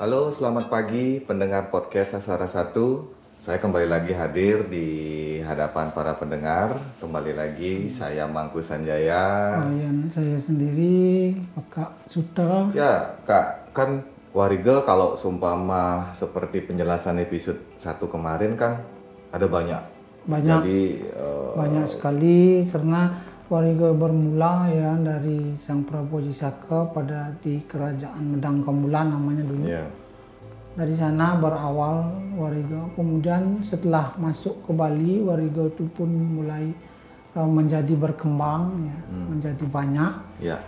Halo, selamat pagi pendengar podcast Sasara 1. Saya kembali lagi hadir di hadapan para pendengar. Kembali lagi saya Mangku Sanjaya. Kalian saya sendiri, Kak Suta. Ya, Kak, kan Warigel kalau sumpama seperti penjelasan episode 1 kemarin kan ada banyak. Banyak Jadi eh, banyak sekali karena Warigo bermula ya dari Sang Prabu Jisaka pada di kerajaan Medang Kamulan namanya dulu. ya, Dari sana berawal Warigo. Kemudian setelah masuk ke Bali, Warigo itu pun mulai eh, menjadi berkembang ya, menjadi banyak. ya,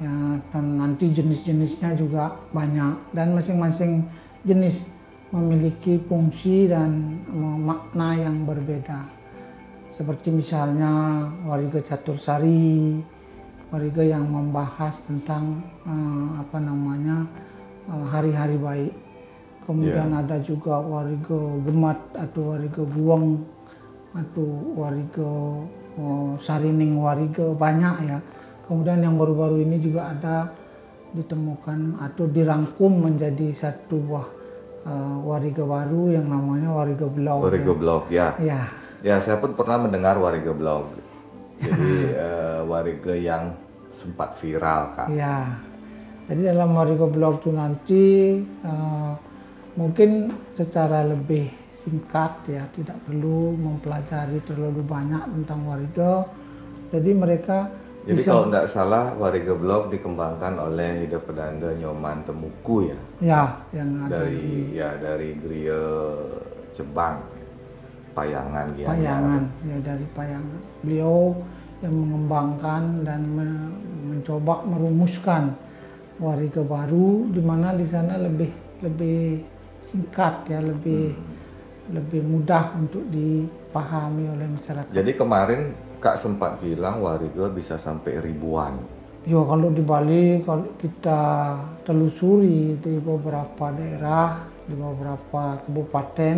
ya dan nanti jenis-jenisnya juga banyak dan masing-masing jenis memiliki fungsi dan makna yang berbeda seperti misalnya Wariga Catursari Wariga yang membahas tentang eh, apa namanya eh, hari-hari baik. Kemudian ada juga Wariga Gemat atau Wariga Buang atau Wariga eh, Sarining Wariga banyak ya. Kemudian yang baru-baru ini juga ada ditemukan atau dirangkum menjadi satu buah eh, Wariga baru yang namanya Wariga Blau Warigel Blog ya. ya Ya, saya pun pernah mendengar Warigel Blog. Jadi eh, Warigel yang sempat viral, Kak. Ya, jadi dalam Warigo Blog itu nanti eh, mungkin secara lebih singkat ya, tidak perlu mempelajari terlalu banyak tentang Warigo. Jadi mereka Jadi kalau tidak salah Warigel Blog dikembangkan oleh Ida Pedanda Nyoman Temuku ya. ya yang ada dari ya dari Griya Jepang Payangan ya. Payangan ya dari Payangan. Beliau yang mengembangkan dan me- mencoba merumuskan Wariga baru di mana di sana lebih lebih singkat ya, lebih lebih mudah untuk dipahami oleh masyarakat. Jadi kemarin Kak sempat bilang Warigel bisa sampai ribuan. Ya kalau di Bali kalau kita telusuri di beberapa daerah, di beberapa kabupaten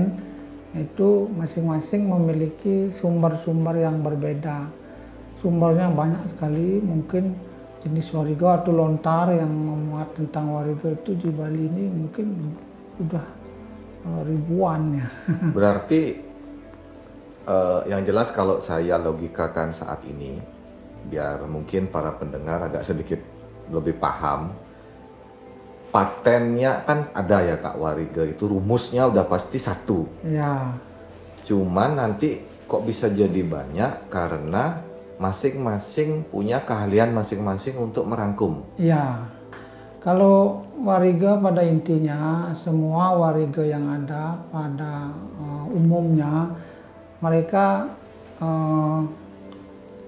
itu masing-masing memiliki sumber-sumber yang berbeda. Sumbernya banyak sekali, mungkin jenis warigo atau lontar yang memuat tentang warigo itu di Bali ini mungkin sudah eh, ribuan ya. Berarti eh, yang jelas kalau saya logikakan saat ini biar mungkin para pendengar agak sedikit lebih paham patennya kan ada ya Kak Warigel itu rumusnya udah pasti satu. Ya, Cuman nanti kok bisa jadi banyak? Karena masing-masing punya keahlian masing-masing untuk merangkum. Ya, kalau wariga pada intinya semua wariga yang ada pada eh, umumnya mereka eh,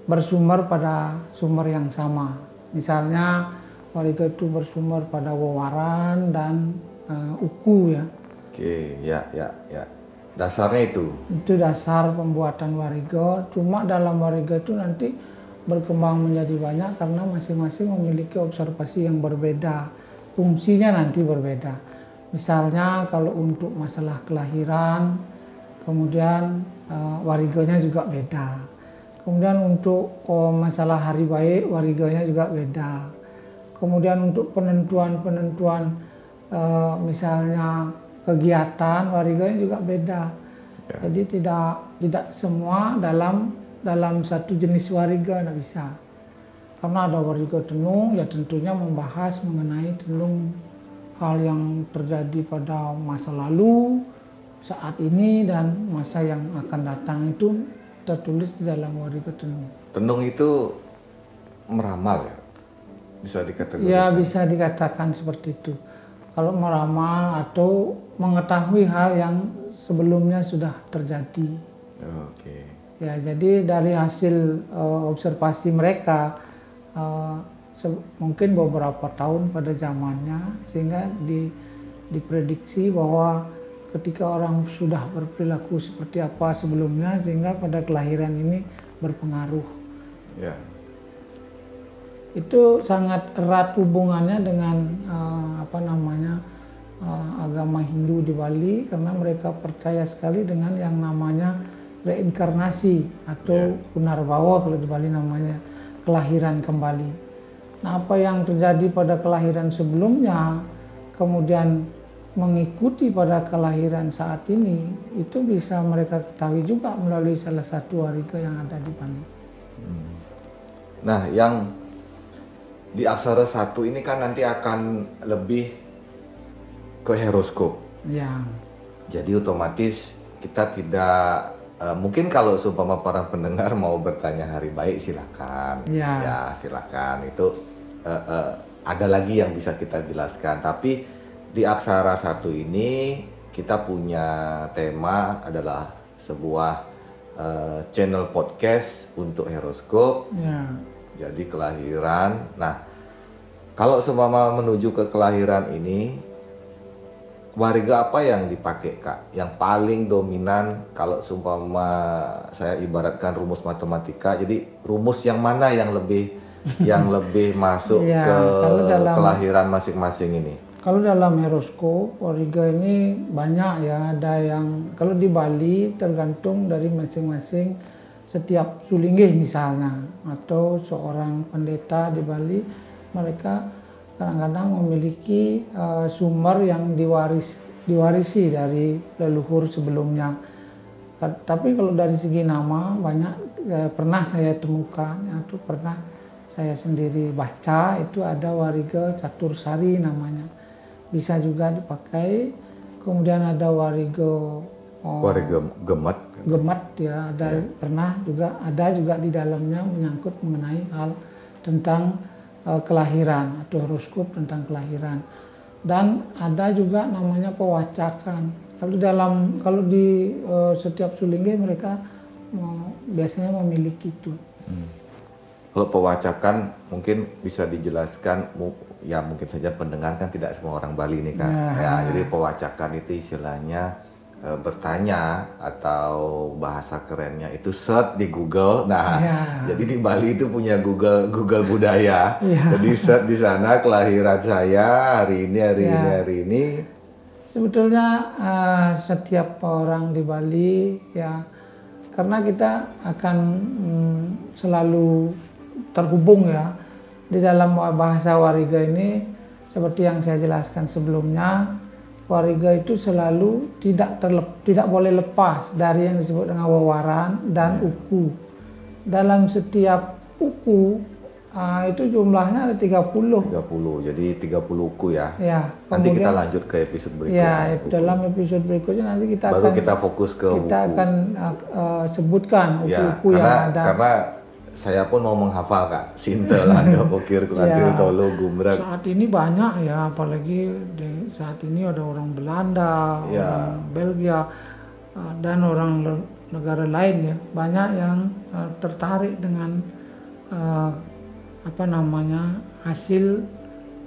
bersumber pada sumber yang sama. Misalnya wariga itu bersumber pada wawaran dan eh, uku ya. Oke, ya, ya, ya. Dasarnya itu. Itu dasar pembuatan wariga. Cuma dalam wariga itu nanti berkembang menjadi banyak karena masing-masing memiliki observasi yang berbeda. Fungsinya nanti berbeda. Misalnya kalau untuk masalah kelahiran, kemudian eh, wariganya juga beda. Kemudian untuk oh, masalah hari baik, wariganya juga beda. Kemudian untuk penentuan-penentuan eh, misalnya kegiatan wariganya juga beda. Jadi tidak tidak semua dalam dalam satu jenis wariga tidak bisa. Karena ada wariga tenung ya tentunya membahas mengenai tenung hal yang terjadi pada masa lalu, saat ini dan masa yang akan datang itu tertulis di dalam wariga tenung. Tenung itu meramal ya. Bisa dikategorikan. Ya bisa dikatakan seperti itu. Kalau meramal atau mengetahui hal yang sebelumnya sudah terjadi. Oke. Ya, jadi dari hasil eh, observasi mereka se- mungkin beberapa tahun pada zamannya sehingga di, diprediksi bahwa ketika orang sudah berperilaku seperti apa sebelumnya sehingga pada kelahiran ini berpengaruh. Ya. Itu sangat erat hubungannya dengan eh, apa namanya eh, agama Hindu di Bali karena mereka percaya sekali dengan yang namanya reinkarnasi atau punarbawa kalau di Bali namanya kelahiran kembali. Nah, apa yang terjadi pada kelahiran sebelumnya kemudian mengikuti pada kelahiran saat ini itu bisa mereka ketahui juga melalui salah satu wariga yang ada di Bali. Nah, yang di aksara satu ini kan nanti akan lebih ke horoskop. Ya, Jadi otomatis kita tidak eh, mungkin kalau seumpama para pendengar mau bertanya hari baik silakan. Ya. silakan. Itu eh, eh, ada lagi yang bisa kita jelaskan. Tapi di aksara satu ini kita punya tema adalah sebuah eh, channel podcast untuk horoskop. ya, Jadi kelahiran. Nah, kalau seumpama menuju ke kelahiran ini, wariga apa yang dipakai kak? Yang paling dominan kalau seumpama saya ibaratkan rumus matematika. Jadi rumus yang mana yang lebih yang lebih masuk Iya, ke dalam- kelahiran masing-masing ini? Kalau dalam horoskop, wariga ini banyak ya. Ada yang kalau di Bali tergantung dari masing-masing setiap sulinggih misalnya atau seorang pendeta di Bali mereka kadang-kadang memiliki eh, sumber yang diwaris diwarisi dari leluhur sebelumnya. Ta- Tapi kalau dari segi nama banyak eh, pernah saya temukan atau pernah saya sendiri baca itu ada wariga catur sari namanya bisa juga dipakai kemudian ada wariga oh, Wariga gemet. gemet ya ada pernah juga ada juga di dalamnya menyangkut mengenai hal tentang eh, kelahiran atau horoskop tentang kelahiran dan ada juga namanya pewacakan kalau dalam kalau di eh, setiap sulingge mereka eh, biasanya memiliki itu Kalau pewacakan mungkin bisa dijelaskan, ya mungkin saja pendengar kan tidak semua orang Bali nih kan. Ya. Ya, jadi pewacakan itu istilahnya bertanya atau bahasa kerennya itu search di Google. Nah, Ya. jadi di Bali itu punya Google Google budaya. Ya. Jadi search di sana kelahiran saya hari ini hari Ya. ini hari ini. Sebetulnya eh, setiap orang di Bali ya karena kita akan mm, selalu terhubung ya di dalam bahasa Wariga ini seperti yang saya jelaskan sebelumnya Wariga itu selalu tidak terlep, tidak boleh lepas dari yang disebut dengan wawaran dan uku. Dalam setiap uku ah, itu jumlahnya ada 30 30. Jadi 30 uku ya. ya. Nanti kita kemudian- lanjut ke episode berikutnya. Ya, uku. dalam episode berikutnya nanti kita Baru akan kita fokus ke kita uku. akan uh, uh, sebutkan Ya, uku-uku karena yang ada. karena saya pun mau menghafal kak Sintel ada pokir kulantir Ya. tolo gumrak Saat ini banyak ya, apalagi di saat ini ada orang Belanda, Ya. orang Belgia, uh, dan orang negara lain ya, banyak yang uh, tertarik dengan uh, apa namanya hasil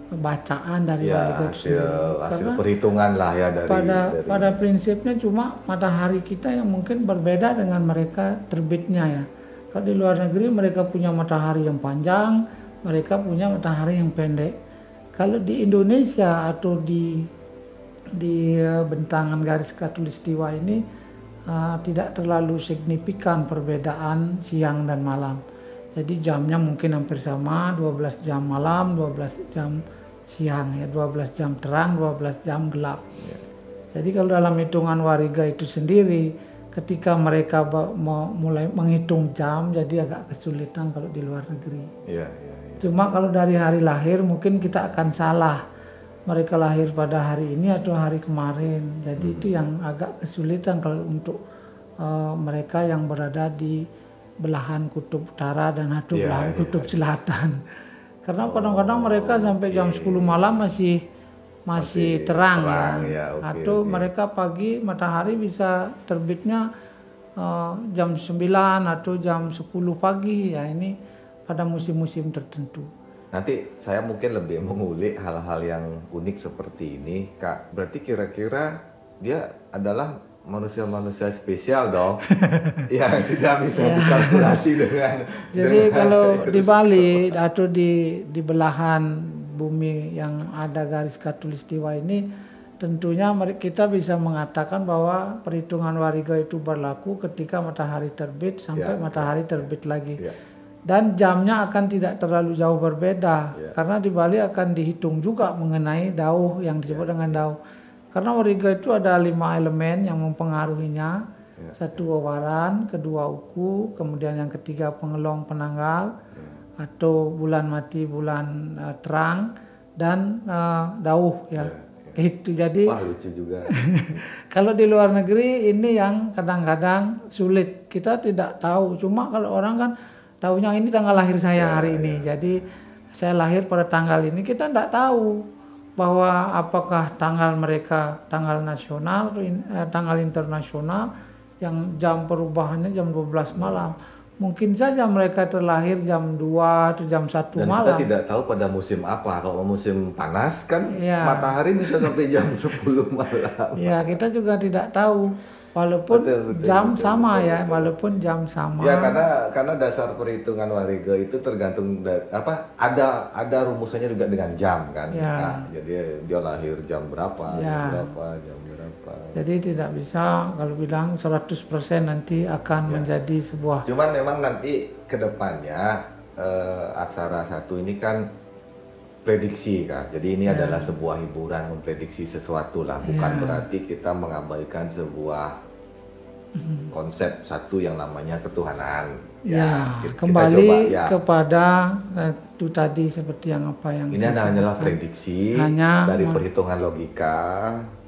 bacaan dari ya hasil hasil perhitungan lah ya dari pada dari pada prinsipnya cuma matahari kita yang mungkin berbeda dengan mereka terbitnya ya. Kalau di luar negeri mereka punya matahari yang panjang, mereka punya matahari yang pendek. Kalau di Indonesia atau di di eh, bentangan garis katulistiwa ini eh, tidak terlalu signifikan perbedaan siang dan malam. Jadi jamnya mungkin hampir sama, 12 jam malam, 12 jam siang ya, 12 jam terang, 12 jam gelap. Jadi kalau dalam hitungan wariga itu sendiri, ketika mereka mulai menghitung jam, jadi agak kesulitan kalau di luar negeri. ya ya ya. Cuma kalau dari hari lahir mungkin kita akan salah. Mereka lahir pada hari ini atau hari kemarin. Jadi itu yang agak kesulitan kalau untuk eh, mereka yang berada di belahan kutub utara dan atau Iya, belahan iya. kutub selatan. Karena kadang-kadang mereka sampai jam 10 malam masih masih, Masih terang, terang, ya. ya, oke, atau oke. mereka pagi matahari bisa terbitnya eh, jam 9 atau jam 10 pagi ya ini pada musim-musim tertentu. Nanti saya mungkin lebih mengulik hal-hal yang unik seperti ini, Kak. Berarti kira-kira dia adalah manusia-manusia spesial dong, yang tidak bisa dikalkulasi dengan. Jadi dengan kalau di. Bali atau di di belahan bumi yang ada garis katulistiwa ini tentunya kita bisa mengatakan bahwa perhitungan wariga itu berlaku ketika matahari terbit sampai Ya, matahari terbit lagi. Ya. Dan jamnya akan tidak terlalu jauh berbeda Ya. karena di Bali akan dihitung juga mengenai dauh yang disebut dengan dauh. Karena wariga itu ada lima elemen yang mempengaruhinya. Ya. Satu wawaran, kedua uku, kemudian yang ketiga pengelong penanggal Ya. Atau bulan mati bulan eh, terang dan eh, dauh ya. Itu jadi Wah lucu juga. kalau di luar negeri ini yang kadang-kadang sulit kita tidak tahu. Cuma kalau orang kan tahunya ini tanggal lahir saya hari ini. Jadi saya lahir pada tanggal ini kita tidak tahu bahwa apakah tanggal mereka tanggal nasional eh, tanggal internasional yang jam perubahannya jam 12 malam. Mungkin saja mereka terlahir jam 2 atau jam 1 Dan kita malam. tidak tahu pada musim apa. Kalau musim panas kan Iya. matahari bisa sampai jam 10 malam. Ya, kita juga tidak tahu walaupun Betul, betul, jam betul, sama betul, ya, betul. walaupun jam sama. Ya karena karena dasar perhitungan wariga itu tergantung apa ada ada rumusannya juga dengan jam kan. Ya. Nah, jadi dia lahir jam berapa, jam Ya. berapa, jam berapa. Jadi tidak bisa kalau bilang 100% nanti akan Ya. menjadi sebuah Cuman memang nanti ke depannya eh, aksara satu ini kan prediksi kak. Jadi ini adalah sebuah hiburan memprediksi sesuatu lah. Bukan Ya. berarti kita mengabaikan sebuah konsep satu yang namanya ketuhanan. ya, kita- kita kembali coba, ya. kepada eh, itu tadi seperti yang apa yang Ini hanyalah prediksi Hanya dari perhitungan logika.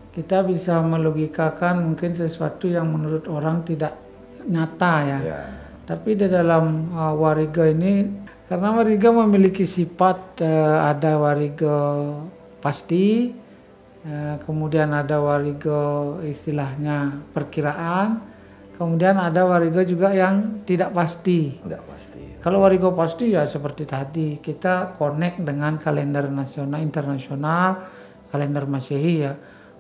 Kita bisa melogikakan mungkin sesuatu yang menurut orang tidak nyata ya. Ya. Tapi di dalam uh, wariga ini karena wariga memiliki sifat uh, ada wariga pasti, uh, kemudian ada wariga istilahnya perkiraan, kemudian ada wariga juga yang tidak pasti. Tidak pasti. Kalau wariga pasti ya seperti tadi kita connect dengan kalender nasional internasional, kalender Masehi ya.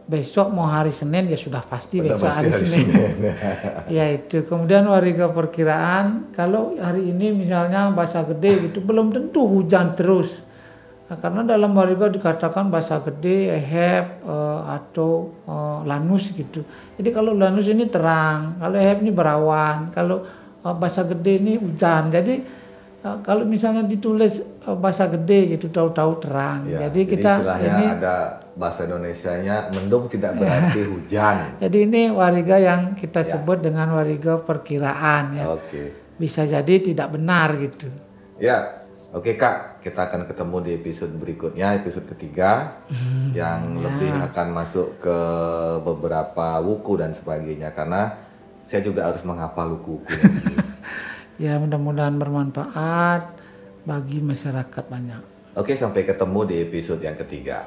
Besok mau hari Senin ya sudah pasti Udah besok pasti hari, hari Senin. Senin. ya itu. Kemudian wariga perkiraan kalau hari ini misalnya bahasa gede gitu belum tentu hujan terus. Nah, karena dalam wariga dikatakan bahasa gede, eheb eh, atau eh, lanus gitu. Jadi kalau lanus ini terang, kalau eheb ini berawan, kalau eh, bahasa gede ini hujan. Jadi eh, kalau misalnya ditulis bahasa gede gitu tahu-tahu terang. Ya, jadi kita istilahnya ini ada bahasa Indonesianya mendung tidak berarti hujan. jadi ini wariga yang kita Ya. sebut dengan wariga perkiraan ya. Oke. Bisa jadi tidak benar gitu. Ya, oke Kak, kita akan ketemu di episode berikutnya, episode ketiga, yang lebih akan masuk ke beberapa wuku dan sebagainya, karena saya juga harus menghafal wuku-wuku. Ya mudah-mudahan bermanfaat bagi masyarakat banyak. Oke, sampai ketemu di episode yang ketiga.